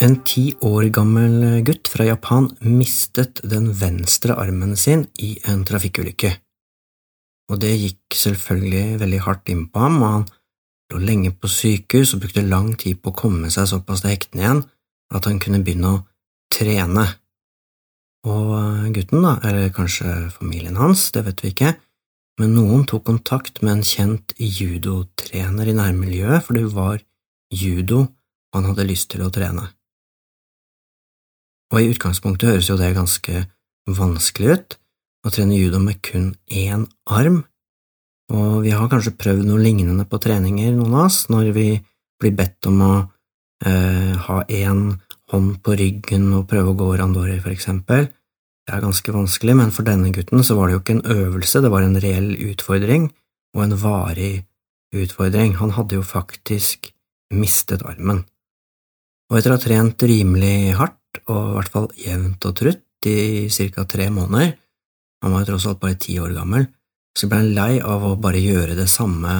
En ti år gammel gutt fra Japan mistet den venstre armen sin i en trafikkulykke. Og det gikk selvfølgelig veldig hardt inn på ham, og han lå lenge på sykehus og brukte lang tid på å komme seg såpass til hektene igjen at han kunne begynne å trene. Og gutten, da, eller kanskje familien hans, det vet vi ikke, men noen tok kontakt med en kjent judotrener i nærmiljøet, for det var judo han hadde lyst til å trene. Og i utgangspunktet høres jo det ganske vanskelig ut, å trene judo med kun én arm, og vi har kanskje prøvd noe lignende på treninger, noen av oss, når vi blir bedt om å eh, ha én hånd på ryggen og prøve å gå randori, for eksempel. Det er ganske vanskelig, men for denne gutten så var det jo ikke en øvelse, det var en reell utfordring, og en varig utfordring. Han hadde jo faktisk mistet armen. Og etter å ha trent rimelig hardt, og i hvert fall jevnt og trutt i ca. tre måneder, han var jo tross alt bare ti år gammel, så ble han lei av å bare gjøre det samme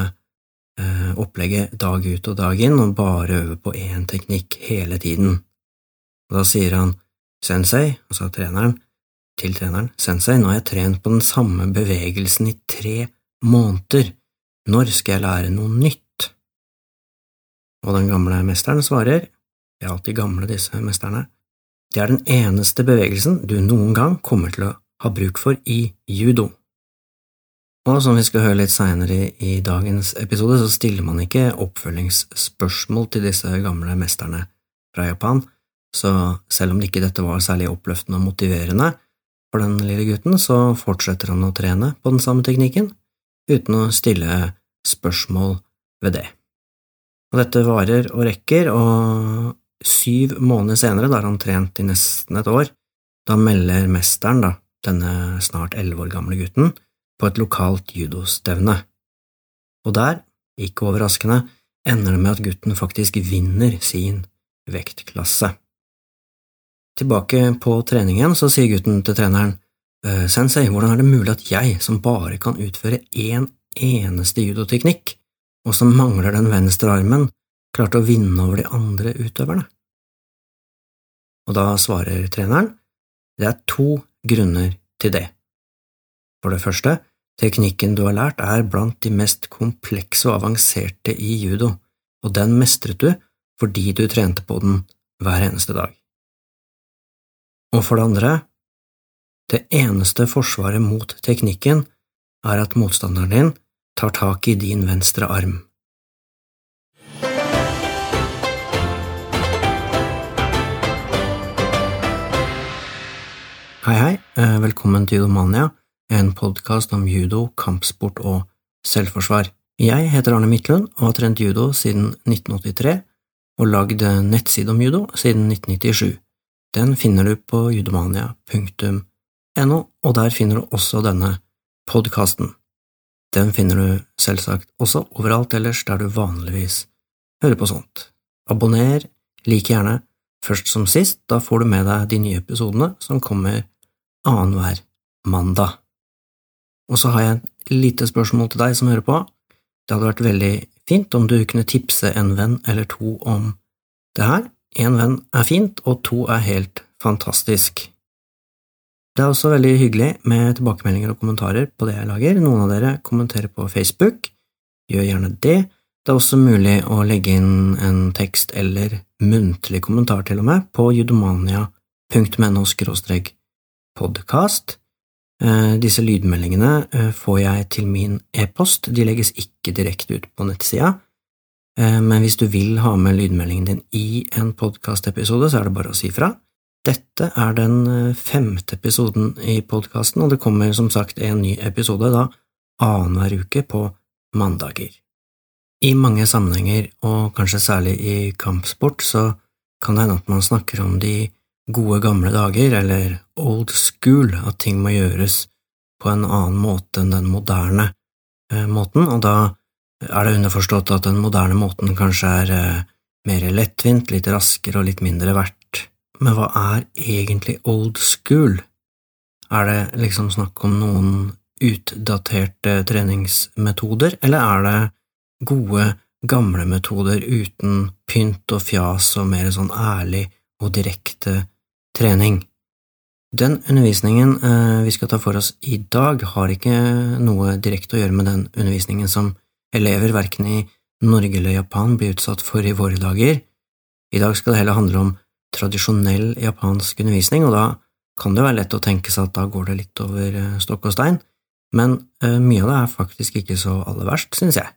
eh, opplegget dag ut og dag inn og bare øve på én teknikk hele tiden. Og da sier han sensei, altså treneren, til treneren, sensei, nå har jeg trent på den samme bevegelsen i tre måneder, når skal jeg lære noe nytt? Og den gamle mesteren svarer, de er alltid gamle, disse mesterne, det er den eneste bevegelsen du noen gang kommer til å ha bruk for i judo. Og som vi skal høre litt seinere i dagens episode, så stiller man ikke oppfølgingsspørsmål til disse gamle mesterne fra Japan, så selv om ikke dette var særlig oppløftende og motiverende for den lille gutten, så fortsetter han å trene på den samme teknikken, uten å stille spørsmål ved det. Og dette varer og rekker, og Syv måneder senere, da har han trent i nesten et år, da melder mesteren, da, denne snart elleve år gamle gutten, på et lokalt judostevne. Og der, ikke overraskende, ender det med at gutten faktisk vinner sin vektklasse. Tilbake på treningen så sier gutten til treneren, «Eh, Sensei, hvordan er det mulig at jeg, som bare kan utføre én eneste judoteknikk, og som mangler den venstre armen, klarte å vinne over de andre utøverne? Og da svarer treneren, det er to grunner til det. For det første, teknikken du har lært er blant de mest komplekse og avanserte i judo, og den mestret du fordi du trente på den hver eneste dag. Og for det andre, det eneste forsvaret mot teknikken er at motstanderen din tar tak i din venstre arm. Hei, hei, eh, velkommen til Judomania, en podkast om judo, kampsport og selvforsvar. Jeg heter Arne Midtlund og har trent judo siden 1983 og lagd nettside om judo siden 1997. Den finner du på judomania.no, og der finner du også denne podkasten. Den finner du selvsagt også overalt ellers der du vanligvis hører på sånt. Abonner, like gjerne, først som sist, da får du med deg de nye episodene som kommer annenhver mandag. Og så har jeg et lite spørsmål til deg som hører på. Det hadde vært veldig fint om du kunne tipse en venn eller to om det her. Én venn er fint, og to er helt fantastisk. Det er også veldig hyggelig med tilbakemeldinger og kommentarer på det jeg lager. Noen av dere kommenterer på Facebook. Gjør gjerne det. Det er også mulig å legge inn en tekst eller muntlig kommentar til og med på judomania.no podkast. Eh, disse lydmeldingene eh, får jeg til min e-post, de legges ikke direkte ut på nettsida, eh, men hvis du vil ha med lydmeldingen din i en podkastepisode, så er det bare å si fra. Dette er den femte episoden i podkasten, og det kommer som sagt en ny episode da annenhver uke på mandager. I mange sammenhenger, og kanskje særlig i kampsport, så kan det hende at man snakker om de gode, gamle dager, eller old school, at ting må gjøres på en annen måte enn den moderne eh, måten, og da er det underforstått at den moderne måten kanskje er eh, mer lettvint, litt raskere og litt mindre verdt. Men hva er egentlig old school? Er det liksom snakk om noen utdaterte treningsmetoder, eller er det gode, gamle metoder uten pynt og fjas og mer sånn ærlig og direkte trening. Den undervisningen eh, vi skal ta for oss i dag, har ikke noe direkte å gjøre med den undervisningen som elever verken i Norge eller Japan blir utsatt for i våre dager. I dag skal det heller handle om tradisjonell japansk undervisning, og da kan det være lett å tenke seg at da går det litt over eh, stokk og stein, men eh, mye av det er faktisk ikke så aller verst, synes jeg.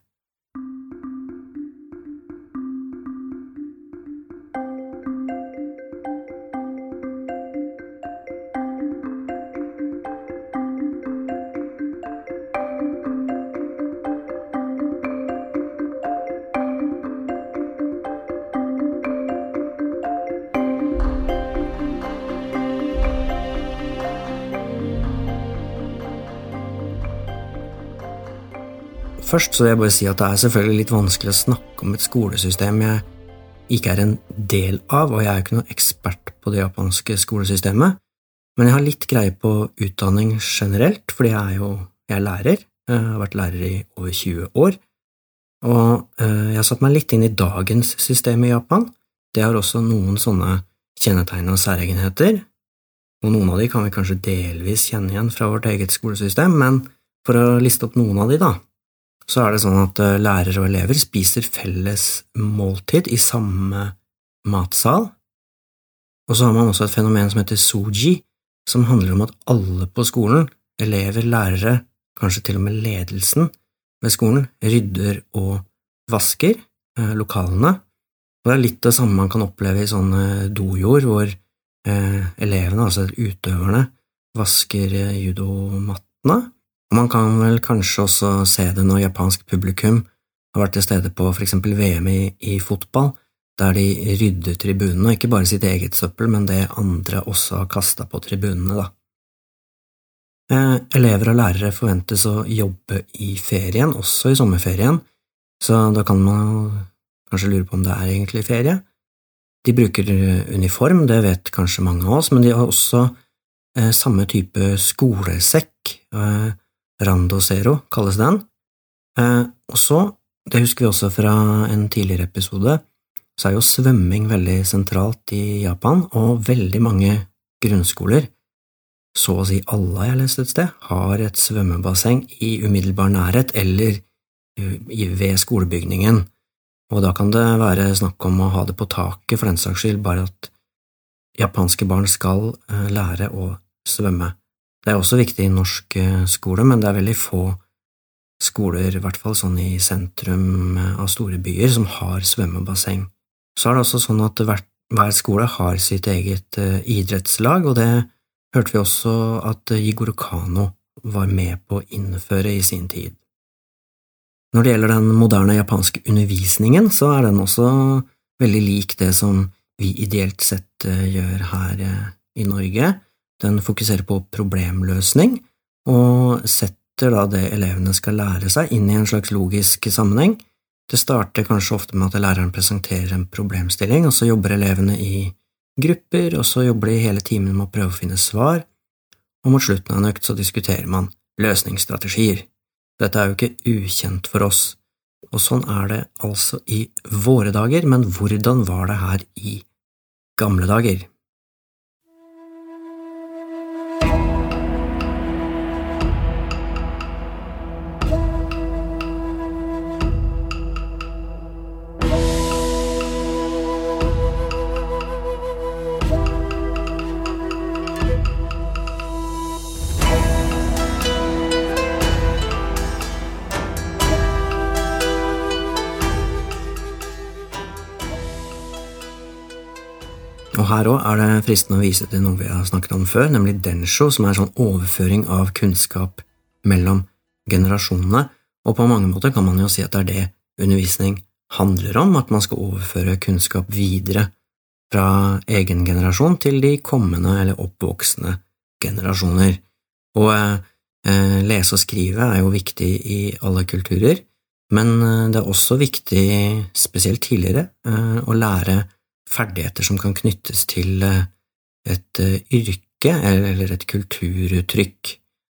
Først så vil jeg bare si at det er selvfølgelig litt vanskelig å snakke om et skolesystem jeg ikke er en del av, og jeg er jo ikke noen ekspert på det japanske skolesystemet, men jeg har litt greie på utdanning generelt, fordi jeg er jo jeg er lærer, jeg har vært lærer i over 20 år, og eh, jeg har satt meg litt inn i dagens system i Japan. Det har også noen sånne kjennetegn og særegenheter, og noen av de kan vi kanskje delvis kjenne igjen fra vårt eget skolesystem, men for å liste opp noen av de, da, så er det sånn at eh, lærere og elever spiser felles måltid i samme matsal, og så har man også et fenomen som heter soji, som handler om at alle på skolen, elever, lærere, kanskje til og med ledelsen ved skolen, rydder og vasker eh, lokalene, og det er litt det samme man kan oppleve i sånne dojord, hvor eh, elevene, altså utøverne, vasker eh, judomattene, og man kan vel kanskje også se det når japansk publikum har vært til stede på for eksempel VM i, i fotball, der de rydder tribunene, ikke bare sitt eget søppel, men det andre også har kasta på tribunene, da. Eh, elever og lærere forventes å jobbe i ferien, også i sommerferien, så da kan man kanskje lure på om det er egentlig ferie. De bruker uniform, det vet kanskje mange av oss, men de har også eh, samme type skolesekk, eh, Rando Zero kalles den. Eh, og så, det husker vi også fra en tidligere episode, så er jo svømming veldig sentralt i Japan, og veldig mange grunnskoler, så å si alle jeg har lest et sted, har et svømmebasseng i umiddelbar nærhet eller ved skolebygningen, og da kan det være snakk om å ha det på taket for den saks skyld, bare at japanske barn skal eh, lære å svømme. Det er også viktig i norsk eh, skole, men det er veldig få skoler, i hvert fall sånn i sentrum eh, av store byer, som har svømmebasseng. Så er det også sånn at hver, skole har sitt eget uh, idrettslag, og det hørte vi også at Jigoro Kano var med på å innføre i sin tid. Når det gjelder den moderne japanske undervisningen, så er den også veldig lik det som vi ideelt sett gjør her i Norge. Den fokuserer på problemløsning, og setter da det elevene skal lære seg, inn i en slags logisk sammenheng. Det starter kanskje ofte med at læreren presenterer en problemstilling, og så jobber elevene i grupper, og så jobber de hele timen med å prøve å finne svar, og mot slutten av en økt så diskuterer man løsningsstrategier. Dette er jo ikke ukjent for oss, og sånn er det altså i våre dager, men hvordan var det her i gamle dager? Her òg er det fristende å vise til noe vi har snakket om før, nemlig densho, som er sånn overføring av kunnskap mellom generasjonene, og på mange måter kan man jo si at det er det undervisning handler om, at man skal overføre kunnskap videre fra egen generasjon til de kommende eller oppvoksende generasjoner. Og eh, lese og skrive er jo viktig i alle kulturer, men eh, det er også viktig, spesielt tidligere, eh, å lære ferdigheter som kan knyttes til eh, et eh, yrke eller et kulturuttrykk,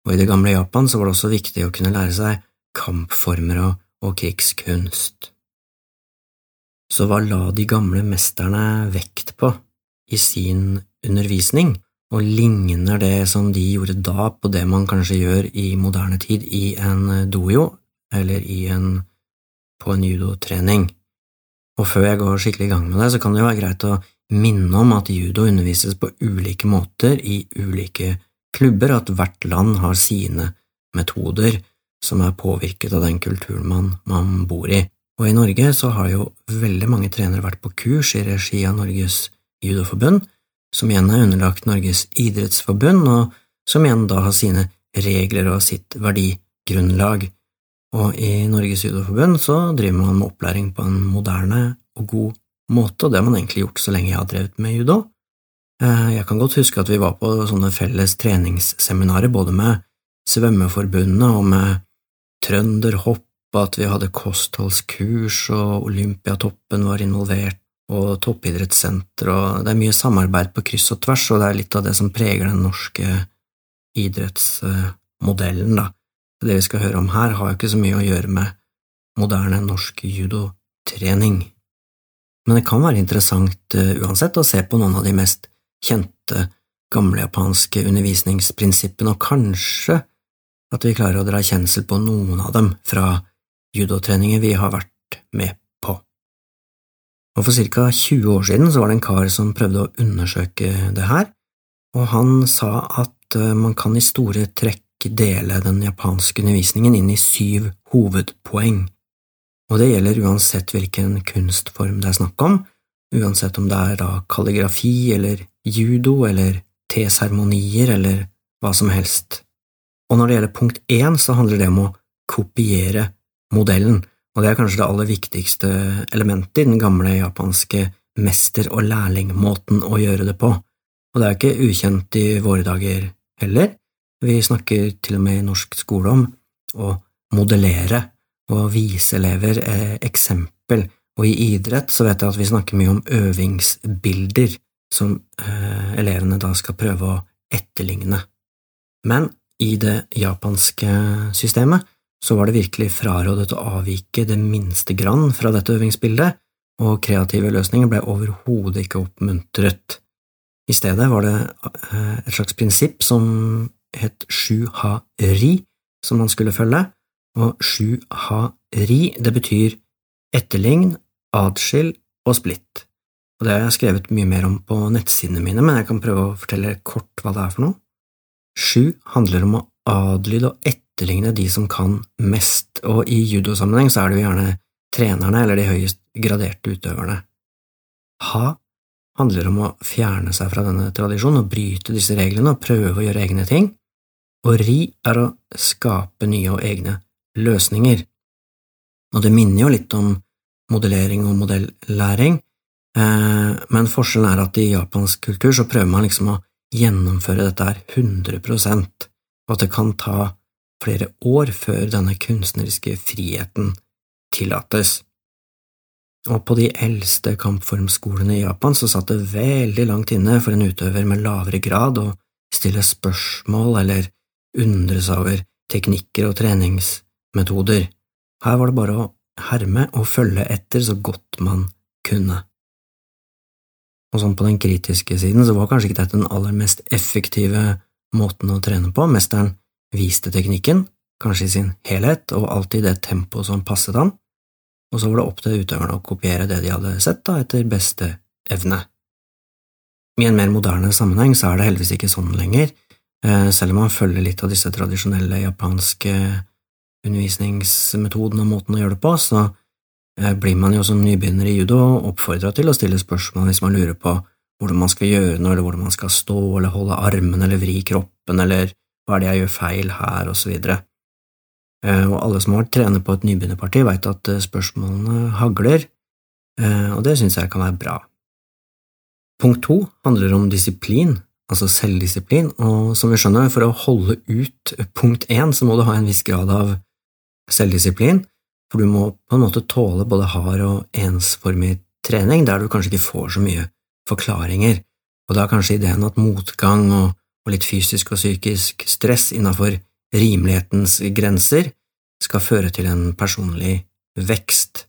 og i det gamle Japan så var det også viktig å kunne lære seg kampformer og, krigskunst. Så hva la de gamle mesterne vekt på? i sin undervisning, og ligner det som de gjorde da på det man kanskje gjør i moderne tid i en dojo eller i en, på en judotrening. Og før jeg går skikkelig i gang med det, så kan det jo være greit å minne om at judo undervises på ulike måter i ulike klubber, at hvert land har sine metoder som er påvirket av den kulturen man, man bor i. Og i Norge så har jo veldig mange trenere vært på kurs i regi av Norges judoforbund, som igjen er underlagt Norges idrettsforbund, og som igjen da har sine regler og sitt verdigrunnlag. Og i Norges judoforbund så driver man med opplæring på en moderne og god måte, og det har man egentlig gjort så lenge jeg har drevet med judo. Eh, jeg kan godt huske at vi var på sånne felles treningsseminarer både med Svømmeforbundet og med Trønderhopp, at vi hadde kostholdskurs, og Olympiatoppen var involvert, og toppidrettssenter, og det er mye samarbeid på kryss og tvers, og det er litt av det som preger den norske idrettsmodellen, da. Det vi skal høre om her, har jo ikke så mye å gjøre med moderne norsk judotrening, men det kan være interessant uh, uansett å se på noen av de mest kjente gamlejapanske undervisningsprinsippene, og kanskje at vi klarer å dra kjensel på noen av dem fra judotreninger vi har vært med på. Og For ca 20 år siden så var det en kar som prøvde å undersøke det her, og han sa at uh, man kan i store trekk dele den japanske undervisningen inn i syv hovedpoeng, og det gjelder uansett hvilken kunstform det er snakk om, uansett om det er da kalligrafi eller judo eller teseremonier eller hva som helst. Og når det gjelder punkt én, så handler det om å kopiere modellen, og det er kanskje det aller viktigste elementet i den gamle japanske mester- og lærlingmåten å gjøre det på, og det er ikke ukjent i våre dager heller, vi snakker til og med i norsk skole om å modellere og vise elever eh, eksempel, og i idrett så vet jeg at vi snakker mye om øvingsbilder som eh, elevene da skal prøve å etterligne. Men i det japanske systemet så var det virkelig frarådet å avvike det minste grann fra dette øvingsbildet, og kreative løsninger ble overhodet ikke oppmuntret. I stedet var det eh, et slags prinsipp som het Shu ha-ri, som man skulle følge, og Shu ha-ri, det betyr etterlign, adskill og splitt. Og det har jeg skrevet mye mer om på nettsidene mine, men jeg kan prøve å fortelle kort hva det er for noe. Sju handler om å adlyde og etterligne de som kan mest, og i judosammenheng så er det jo gjerne trenerne eller de høyest graderte utøverne. Ha handler om å fjerne seg fra denne tradisjonen og bryte disse reglene og prøve å gjøre egne ting, og ri er å skape nye og egne løsninger. Og det minner jo litt om modellering og modellæring, eh, men forskjellen er at i japansk kultur så prøver man liksom å gjennomføre dette her 100 og at det kan ta flere år før denne kunstneriske friheten tillates. Og på de eldste kampformskolene i Japan så satt det veldig langt inne for en utøver med lavere grad å stille spørsmål eller undres over teknikker og treningsmetoder. Her var det bare å herme og følge etter så godt man kunne. Og sånn på den kritiske siden så var kanskje ikke dette den aller mest effektive måten å trene på. Mesteren viste teknikken, kanskje i sin helhet, og alltid det tempoet som passet han, og så var det opp til utøverne å kopiere det de hadde sett, da, etter beste evne. I en mer moderne sammenheng så er det heldigvis ikke sånn lenger, selv om man følger litt av disse tradisjonelle japanske undervisningsmetodene og måten å gjøre det på, så eh, blir man jo som nybegynner i judo oppfordra til å stille spørsmål hvis man lurer på hvordan man skal gjøre noe, eller hvordan man skal stå, eller holde armen, eller vri kroppen, eller hva er det jeg gjør feil her, og så videre. Eh, og alle som har trener på et nybegynnerparti, veit at eh, spørsmålene hagler, og det synes jeg kan være bra. Punkt to handler om disiplin, altså selvdisiplin, og som vi skjønner, for å holde ut punkt én, så må du ha en viss grad av selvdisiplin, for du må på en måte tåle både hard og ensformig trening, der du kanskje ikke får så mye forklaringer, og da er kanskje ideen at motgang og, og litt fysisk og psykisk stress innafor rimelighetens grenser skal føre til en personlig vekst,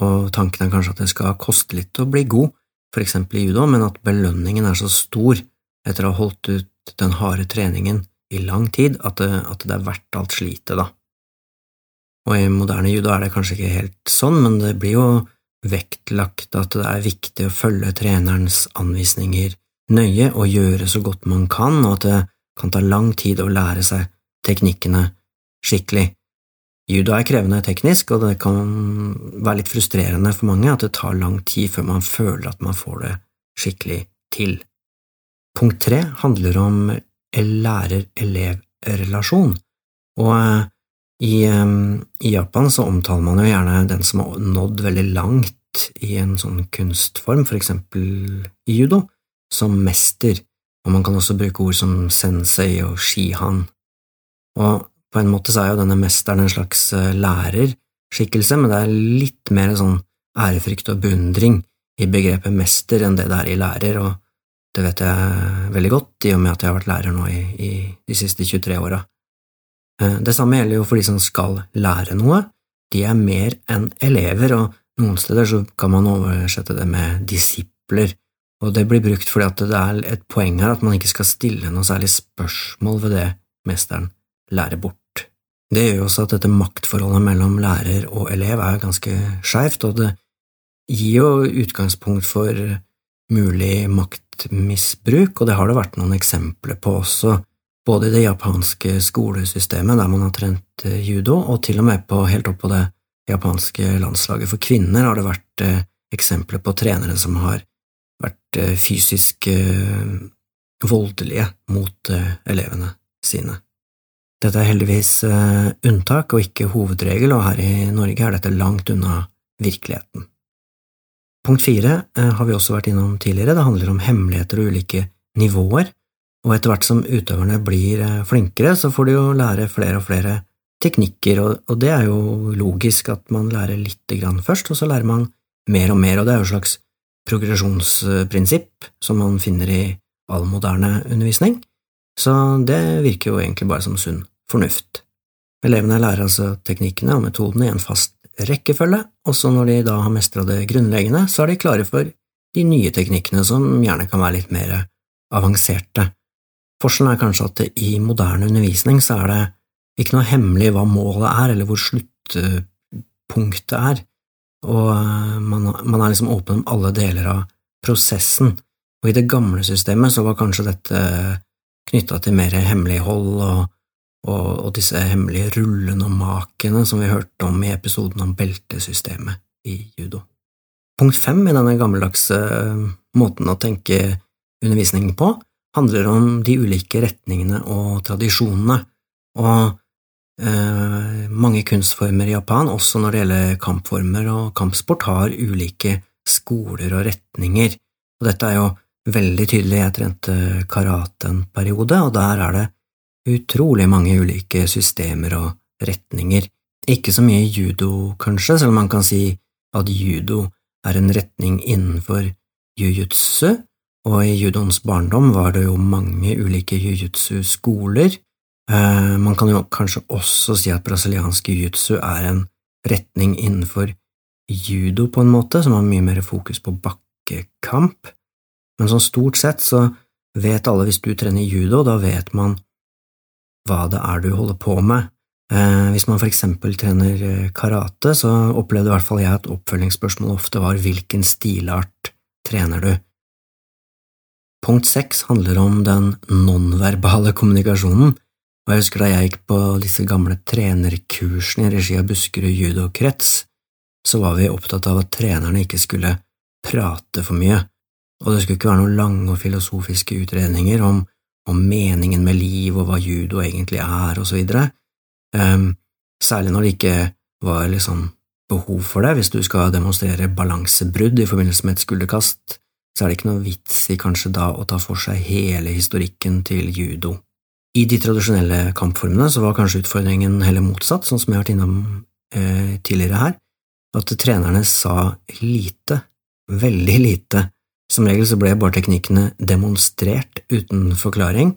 og tanken er kanskje at det skal koste litt å bli god, for eksempel i judo, men at belønningen er så stor etter å ha holdt ut den harde treningen i lang tid at det, at det er verdt alt slitet, da. Og i moderne judo er det kanskje ikke helt sånn, men det blir jo vektlagt at det er viktig å følge trenerens anvisninger nøye og gjøre så godt man kan, og at det kan ta lang tid å lære seg teknikkene skikkelig. Judo er krevende teknisk, og det kan være litt frustrerende for mange at det tar lang tid før man føler at man får det skikkelig til. Punkt tre handler om lærer-elev-relasjon, og eh, i, eh, i, Japan så omtaler man jo gjerne den som har nådd veldig langt i en sånn kunstform, for eksempel i judo, som mester, og man kan også bruke ord som sensei og shihan. Og på en måte så er jo denne mesteren en slags eh, lærerskikkelse, men det er litt mer sånn ærefrykt og beundring i begrepet mester enn det det er i lærer, og det vet jeg veldig godt i og med at jeg har vært lærer nå i, i de siste 23 åra. Eh, det samme gjelder jo for de som skal lære noe, de er mer enn elever, og noen steder så kan man oversette det med disipler, og det blir brukt fordi det er et poeng her at man ikke skal stille noe særlig spørsmål ved det mesteren lærer bort. Det gjør jo også at dette maktforholdet mellom lærer og elev er ganske skeivt, og det gir jo utgangspunkt for mulig maktmisbruk, og det har det vært noen eksempler på også, både i det japanske skolesystemet, der man har trent eh, judo, og til og med på, helt opp på det japanske landslaget for kvinner har det vært eh, eksempler på trenere som har vært eh, fysisk voldelige mot elevene sine. Dette er heldigvis unntak og ikke hovedregel, og her i Norge er dette langt unna virkeligheten. Punkt fire uh, har vi også vært innom tidligere, det handler om hemmeligheter og ulike nivåer, og etter hvert som utøverne blir uh, flinkere, så får de jo lære flere og flere teknikker, og, det er jo logisk at man lærer lite grann først, og så lærer man mer og mer, og det er jo et slags progresjonsprinsipp som man finner i all moderne undervisning. Så det virker jo egentlig bare som sunn fornuft. Elevene lærer altså teknikkene og metodene i en fast rekkefølge, og så når de da har mestra det grunnleggende, så er de klare for de nye teknikkene som gjerne kan være litt mer avanserte. Forskjellen er kanskje at i moderne undervisning så er det ikke noe hemmelig hva målet er, eller hvor sluttpunktet er, og man, man er liksom åpen om alle deler av prosessen, og i det gamle systemet så var kanskje dette knytta til mer hemmelighold og, og, og, disse hemmelige rullene og makene som vi hørte om i episoden om beltesystemet i judo. Punkt fem i denne gammeldagse eh, måten å tenke undervisningen på handler om de ulike retningene og tradisjonene, og eh, mange kunstformer i Japan, også når det gjelder kampformer og kampsport, har ulike skoler og retninger, og dette er jo veldig tydelig. Jeg trente karate en periode, og der er det utrolig mange ulike systemer og retninger. Ikke så mye judo, kanskje, selv om man kan si at judo er en retning innenfor jiu-jitsu, og i judoens barndom var det jo mange ulike jiu-jitsu-skoler. Eh, man kan jo kanskje også si at brasiliansk jujutsu er en retning innenfor judo, på en måte, som har mye mer fokus på bakkekamp men sånn stort sett så vet alle hvis du trener judo, da vet man hva det er du holder på med. Eh, hvis man for eksempel trener eh, karate, så opplevde i hvert fall jeg at oppfølgingsspørsmålet ofte var hvilken stilart trener du? Punkt seks handler om den nonverbale kommunikasjonen, og jeg husker da jeg gikk på disse gamle trenerkursene i regi av Buskerud judokrets, så var vi opptatt av at trenerne ikke skulle prate for mye og det skulle ikke være noen lange og filosofiske utredninger om, om meningen med liv og hva judo egentlig er, og så videre, um, særlig når det ikke var liksom behov for det. Hvis du skal demonstrere balansebrudd i forbindelse med et skulderkast, så er det ikke noe vits i kanskje da å ta for seg hele historikken til judo. I de tradisjonelle kampformene så var kanskje utfordringen heller motsatt, sånn som jeg har vært innom eh, tidligere her, at trenerne sa lite, veldig lite, som regel så ble bare teknikkene demonstrert uten forklaring,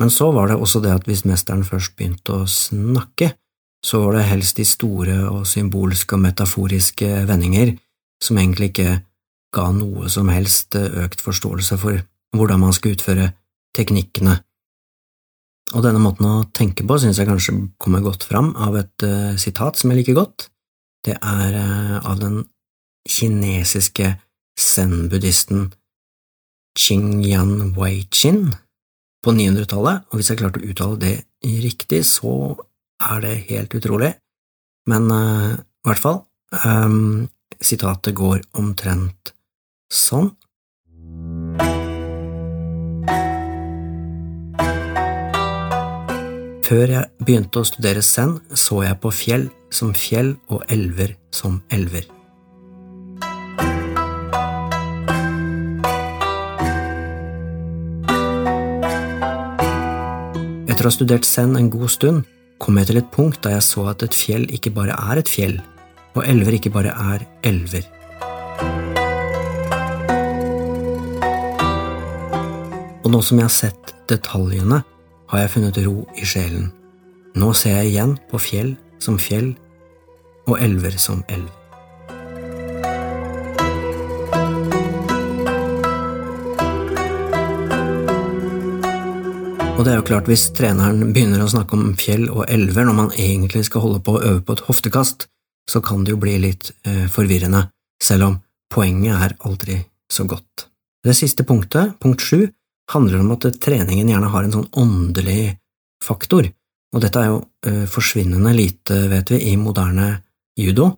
men så var det også det at hvis mesteren først begynte å snakke, så var det helst de store og symbolske og metaforiske vendinger som egentlig ikke ga noe som helst økt forståelse for hvordan man skal utføre teknikkene. Og denne måten å tenke på synes jeg kanskje kommer godt fram av et uh, sitat som jeg liker godt. Det er uh, av den kinesiske zen-buddhisten Qingyan Wei-chin på 900-tallet, og hvis jeg klarte å uttale det riktig, så er det helt utrolig. Men uh, i hvert fall, um, sitatet går omtrent sånn. Før jeg begynte å studere zen, så jeg på fjell som fjell og elver som elver. Etter å ha studert zen en god stund, kom jeg til et punkt da jeg så at et fjell ikke bare er et fjell, og elver ikke bare er elver. Og nå som jeg har sett detaljene, har jeg funnet ro i sjelen. Nå ser jeg igjen på fjell som fjell og elver som elv. Og det er jo klart, hvis treneren begynner å snakke om fjell og elver når man egentlig skal holde på å øve på et hoftekast, så kan det jo bli litt eh, forvirrende, selv om poenget er aldri så godt. Det siste punktet, punkt sju, handler om at treningen gjerne har en sånn åndelig faktor, og dette er jo eh, forsvinnende lite, vet vi, i moderne judo.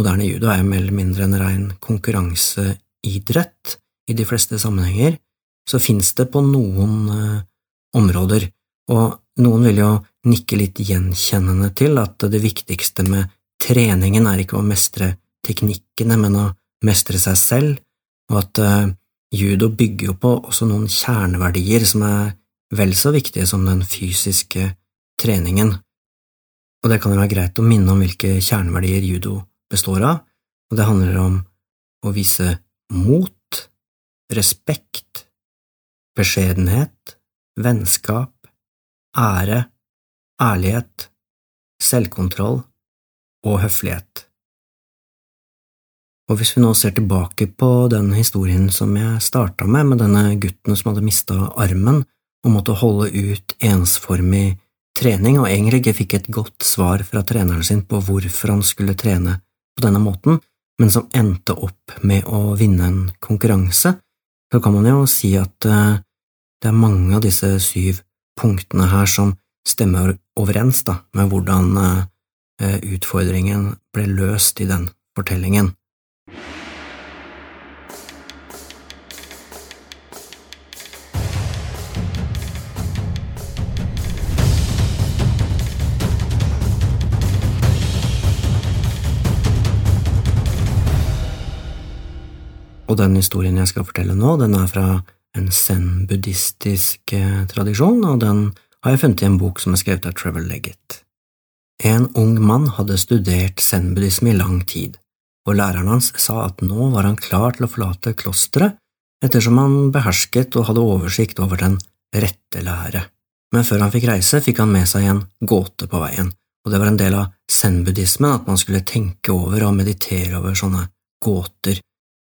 Moderne judo er jo mer eller mindre en rein konkurranseidrett i de fleste sammenhenger. Så fins det på noen uh, områder, og noen vil jo nikke litt gjenkjennende til at det viktigste med treningen er ikke å mestre teknikkene, men å mestre seg selv, og at uh, Judo bygger jo på også noen kjerneverdier som er vel så viktige som den fysiske treningen, og det kan være greit å minne om hvilke kjerneverdier judo består av, og det handler om å vise mot, respekt, beskjedenhet, vennskap, ære, ærlighet, selvkontroll og høflighet. Og hvis vi nå ser tilbake på den historien som jeg starta med, med denne gutten som hadde mista armen og måtte holde ut ensformig trening, og egentlig ikke fikk et godt svar fra treneren sin på hvorfor han skulle trene på denne måten, men som endte opp med å vinne en konkurranse, så kan man jo si at uh, det er mange av disse syv punktene her som stemmer overens da, med hvordan uh, utfordringen ble løst i den fortellingen. Og den historien jeg skal fortelle nå, den er fra en zen-buddhistisk eh, tradisjon, og den har jeg funnet i en bok som er skrevet av Trevor Leggett. En ung mann hadde studert zen-buddhisme i lang tid, og læreren hans sa at nå var han klar til å forlate klosteret ettersom han behersket og hadde oversikt over den rette lære. Men før han fikk reise, fikk han med seg en gåte på veien, og det var en del av zen-buddhismen at man skulle tenke over og meditere over sånne gåter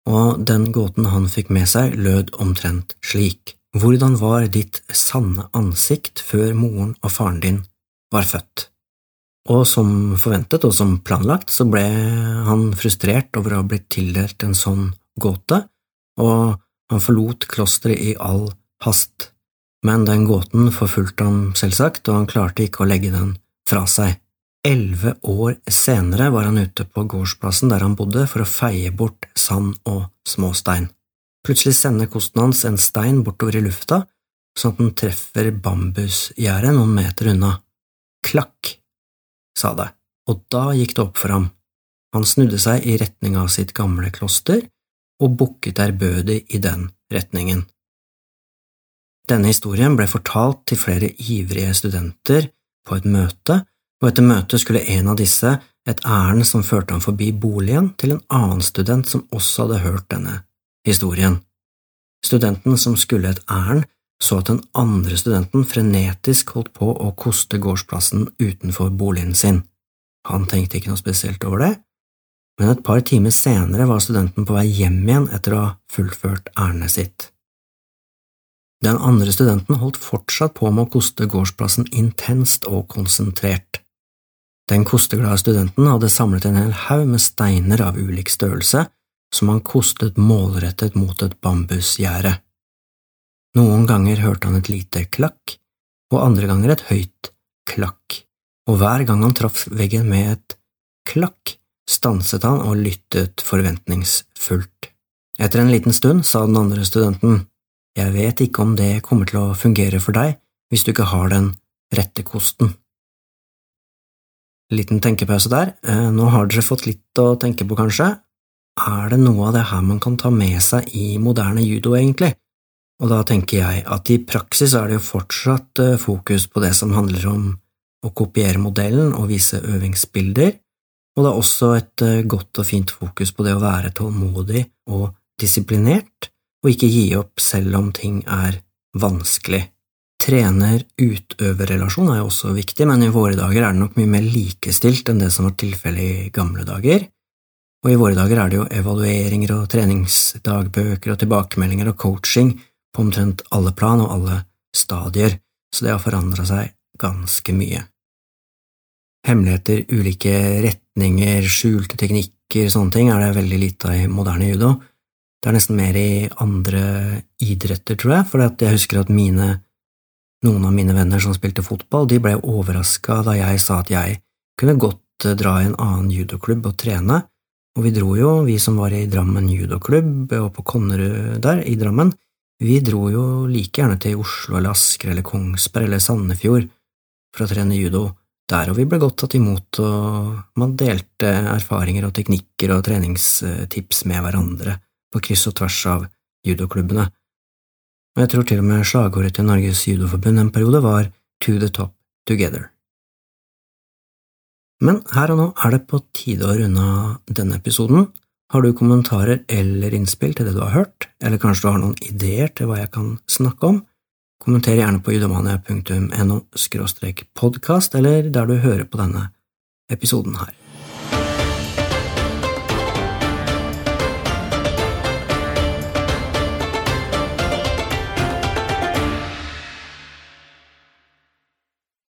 og den gåten han fikk med seg, lød omtrent slik. Hvordan var ditt sanne ansikt før moren og faren din var født? Og som forventet og som planlagt så ble han frustrert over å ha blitt tildelt en sånn gåte, og han forlot klosteret i all hast. Men den gåten forfulgte ham selvsagt, og han klarte ikke å legge den fra seg. Elleve år senere var han ute på gårdsplassen der han bodde for å feie bort sand og småstein. Plutselig sender kosten hans en stein bortover i lufta, sånn at den treffer bambusgjerdet noen meter unna. Klakk, sa det, og da gikk det opp for ham. Han snudde seg i retning av sitt gamle kloster og bukket ærbødig i den retningen. Denne historien ble fortalt til flere ivrige studenter på et møte, og etter møtet skulle en av disse et ærend som førte ham forbi boligen til en annen student som også hadde hørt denne historien. Studenten som skulle et ærend, så at den andre studenten frenetisk holdt på å koste gårdsplassen utenfor boligen sin. Han tenkte ikke noe spesielt over det, men et par timer senere var studenten på vei hjem igjen etter å ha fullført ærendet sitt. Den andre studenten holdt fortsatt på med å koste gårdsplassen intenst og konsentrert. Den kosteglade studenten hadde samlet en hel haug med steiner av ulik størrelse, som han kostet målrettet mot et bambusgjerde. Noen ganger hørte han et lite klakk, og andre ganger et høyt klakk, og hver gang han traff veggen med et klakk, stanset han og lyttet forventningsfullt. Etter en liten stund sa den andre studenten, Jeg vet ikke om det kommer til å fungere for deg hvis du ikke har den rette kosten. Liten tenkepause der, eh, nå har dere fått litt å tenke på, kanskje. Er det noe av det her man kan ta med seg i moderne judo, egentlig? Og da tenker jeg at i praksis er det jo fortsatt eh, fokus på det som handler om å kopiere modellen og vise øvingsbilder, og det er også et eh, godt og fint fokus på det å være tålmodig og disiplinert, og ikke gi opp selv om ting er vanskelig. Trener-utøver-relasjon er jo også viktig, men i våre dager er det nok mye mer likestilt enn det som var tilfellet i gamle dager, og i våre dager er det jo evalueringer og treningsdagbøker og tilbakemeldinger og coaching på omtrent alle plan og alle stadier, så det har forandra seg ganske mye. Hemmeligheter, ulike retninger, skjulte teknikker, sånne ting er det veldig lite av i moderne judo. Det er nesten mer i andre idretter, tror jeg, for jeg husker at mine, noen av mine venner som spilte fotball, de ble overraska da jeg sa at jeg kunne godt eh, dra i en annen judoklubb og trene, og vi dro jo, vi som var i Drammen judoklubb og på Konnerud der, i Drammen, vi dro jo like gjerne til Oslo eller Asker eller Kongsberg eller Sandefjord for å trene judo der, og vi ble godt tatt imot, og man delte erfaringer og teknikker og treningstips med hverandre på kryss og tvers av judoklubbene. Og jeg tror til og med slagordet til Norges judoforbund en periode var To the top together. Men her og nå er det på tide å runde av denne episoden, har du kommentarer eller innspill til det du har hørt, eller kanskje du har noen ideer til hva jeg kan snakke om? Kommenter gjerne på judomania.no podkast, eller der du hører på denne episoden her.